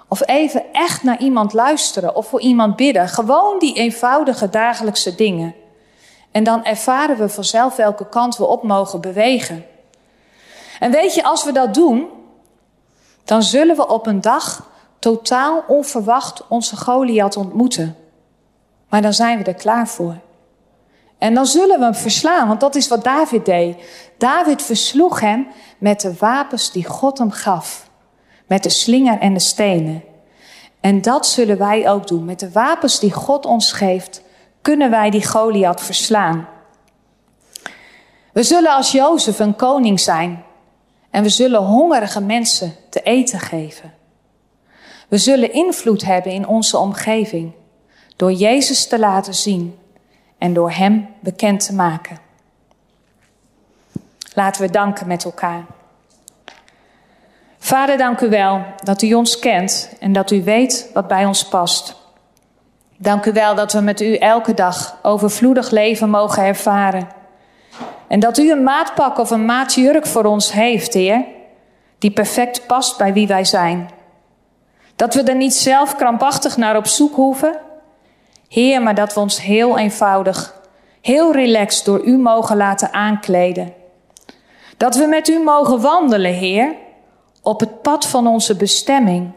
Of even echt naar iemand luisteren of voor iemand bidden. Gewoon die eenvoudige dagelijkse dingen. En dan ervaren we vanzelf welke kant we op mogen bewegen. En weet je, als we dat doen, dan zullen we op een dag totaal onverwacht onze Goliath ontmoeten. Maar dan zijn we er klaar voor. En dan zullen we hem verslaan, want dat is wat David deed. David versloeg hem met de wapens die God hem gaf. Met de slinger en de stenen. En dat zullen wij ook doen. Met de wapens die God ons geeft, kunnen wij die Goliath verslaan. We zullen als Jozef een koning zijn. En we zullen hongerige mensen te eten geven. We zullen invloed hebben in onze omgeving. Door Jezus te laten zien en door Hem bekend te maken. Laten we danken met elkaar. Vader, dank u wel dat u ons kent en dat u weet wat bij ons past. Dank u wel dat we met u elke dag overvloedig leven mogen ervaren. En dat u een maatpak of een maatjurk voor ons heeft, Heer, die perfect past bij wie wij zijn. Dat we er niet zelf krampachtig naar op zoek hoeven, Heer, maar dat we ons heel eenvoudig, heel relaxed door u mogen laten aankleden. Dat we met u mogen wandelen, Heer, op het pad van onze bestemming.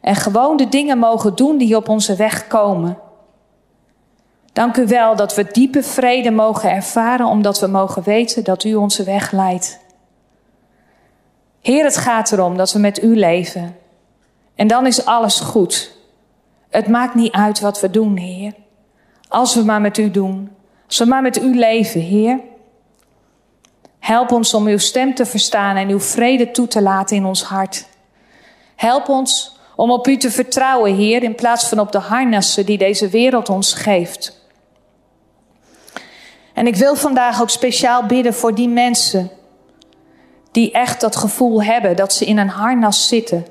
En gewoon de dingen mogen doen die op onze weg komen. Dank u wel dat we diepe vrede mogen ervaren, omdat we mogen weten dat u onze weg leidt. Heer, het gaat erom dat we met u leven. En dan is alles goed. Het maakt niet uit wat we doen, Heer. Als we maar met u doen. Als we maar met u leven, Heer. Help ons om uw stem te verstaan en uw vrede toe te laten in ons hart. Help ons om op u te vertrouwen, Heer, in plaats van op de harnassen die deze wereld ons geeft. En ik wil vandaag ook speciaal bidden voor die mensen die echt dat gevoel hebben dat ze in een harnas zitten,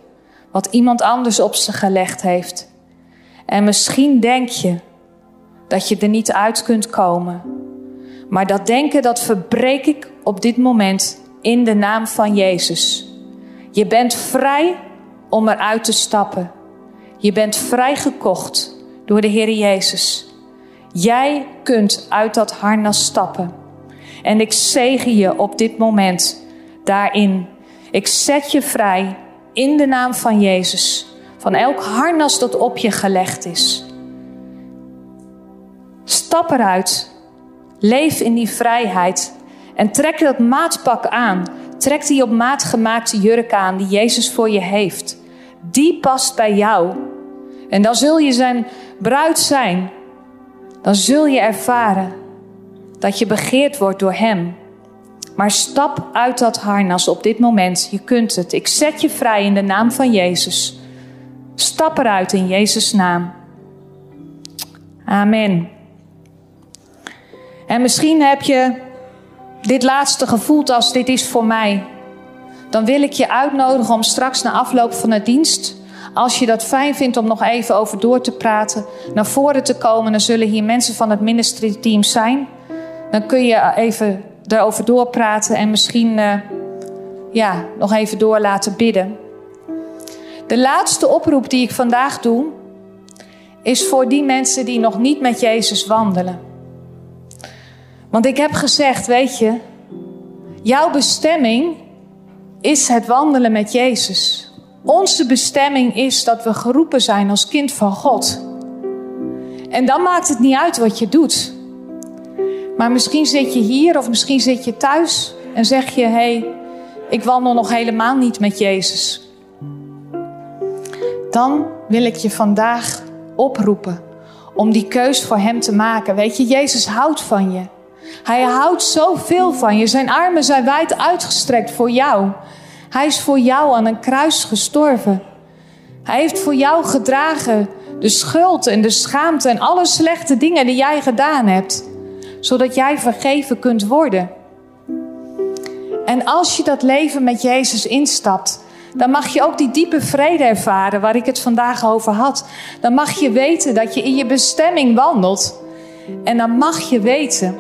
wat iemand anders op ze gelegd heeft. En misschien denk je dat je er niet uit kunt komen. Maar dat denken, dat verbreek ik op dit moment in de naam van Jezus. Je bent vrij om eruit te stappen. Je bent vrijgekocht door de Heer Jezus. Jij kunt uit dat harnas stappen. En ik zegen je op dit moment daarin. Ik zet je vrij in de naam van Jezus. Van elk harnas dat op je gelegd is. Stap eruit. Leef in die vrijheid. En trek dat maatpak aan. Trek die op maat gemaakte jurk aan die Jezus voor je heeft. Die past bij jou. En dan zul je zijn bruid zijn. Dan zul je ervaren dat je begeerd wordt door Hem. Maar stap uit dat harnas op dit moment. Je kunt het. Ik zet je vrij in de naam van Jezus. Stap eruit in Jezus' naam. Amen. En misschien heb je dit laatste gevoeld als dit is voor mij. Dan wil ik je uitnodigen om straks na afloop van de dienst, Als je dat fijn vindt om nog even over door te praten, naar voren te komen, dan zullen hier mensen van het ministry team zijn. Dan kun je even daarover doorpraten en misschien uh, ja, nog even door laten bidden. De laatste oproep die ik vandaag doe, is voor die mensen die nog niet met Jezus wandelen. Want ik heb gezegd, weet je, jouw bestemming is het wandelen met Jezus. Onze bestemming is dat we geroepen zijn als kind van God. En dan maakt het niet uit wat je doet. Maar misschien zit je hier of misschien zit je thuis en zeg je: hé, hey, ik wandel nog helemaal niet met Jezus. Dan wil ik je vandaag oproepen om die keus voor Hem te maken. Weet je, Jezus houdt van je. Hij houdt zoveel van je. Zijn armen zijn wijd uitgestrekt voor jou. Hij is voor jou aan een kruis gestorven. Hij heeft voor jou gedragen de schuld en de schaamte en alle slechte dingen die jij gedaan hebt, zodat jij vergeven kunt worden. En als je dat leven met Jezus instapt, dan mag je ook die diepe vrede ervaren waar ik het vandaag over had. Dan mag je weten dat je in je bestemming wandelt. En dan mag je weten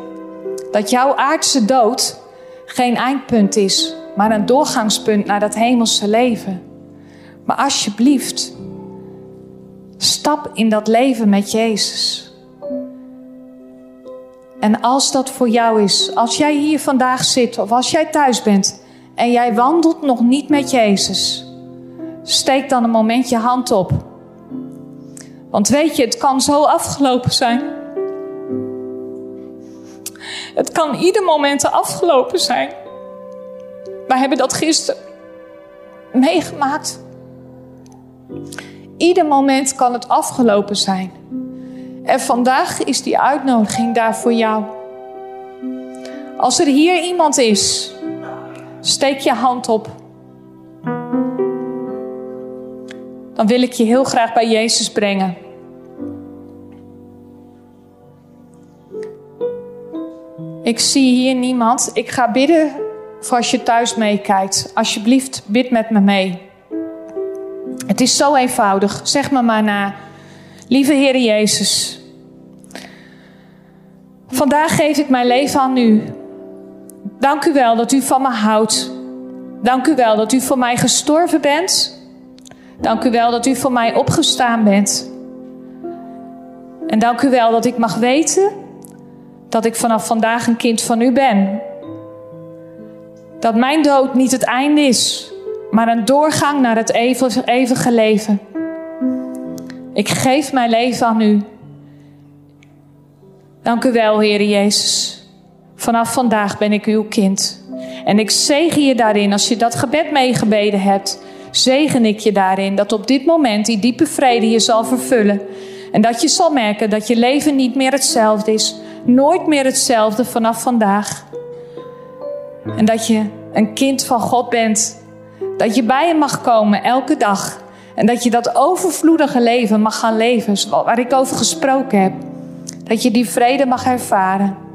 dat jouw aardse dood geen eindpunt is, maar een doorgangspunt naar dat hemelse leven. Maar alsjeblieft, stap in dat leven met Jezus. En als dat voor jou is, als jij hier vandaag zit of als jij thuis bent en jij wandelt nog niet met Jezus, steek dan een moment je hand op. Want weet je, het kan zo afgelopen zijn. Het kan ieder moment afgelopen zijn. Wij hebben dat gisteren meegemaakt. Ieder moment kan het afgelopen zijn. En vandaag is die uitnodiging daar voor jou. Als er hier iemand is, steek je hand op. Dan wil ik je heel graag bij Jezus brengen. Ik zie hier niemand. Ik ga bidden voor als je thuis meekijkt. Alsjeblieft, bid met me mee. Het is zo eenvoudig. Zeg me maar na. Lieve Heer Jezus. Vandaag geef ik mijn leven aan u. Dank u wel dat u van me houdt. Dank u wel dat u voor mij gestorven bent. Dank u wel dat u voor mij opgestaan bent. En dank u wel dat ik mag weten dat ik vanaf vandaag een kind van u ben. Dat mijn dood niet het einde is, maar een doorgang naar het eeuwige leven. Ik geef mijn leven aan u. Dank u wel, Heer Jezus. Vanaf vandaag ben ik uw kind. En ik zegen je daarin, als je dat gebed meegebeden hebt, zegen ik je daarin dat op dit moment die diepe vrede je zal vervullen. En dat je zal merken dat je leven niet meer hetzelfde is. Nooit meer hetzelfde vanaf vandaag. En dat je een kind van God bent. Dat je bij hem mag komen elke dag. En dat je dat overvloedige leven mag gaan leven, waar ik over gesproken heb. Dat je die vrede mag ervaren.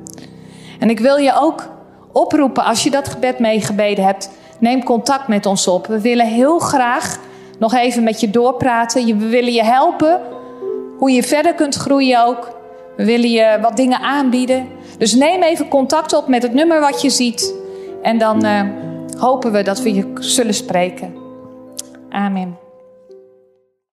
En ik wil je ook oproepen, als je dat gebed meegebeden hebt, neem contact met ons op. We willen heel graag nog even met je doorpraten. We willen je helpen hoe je verder kunt groeien ook. We willen je wat dingen aanbieden. Dus neem even contact op met het nummer wat je ziet. En dan uh, hopen we dat we je zullen spreken. Amen.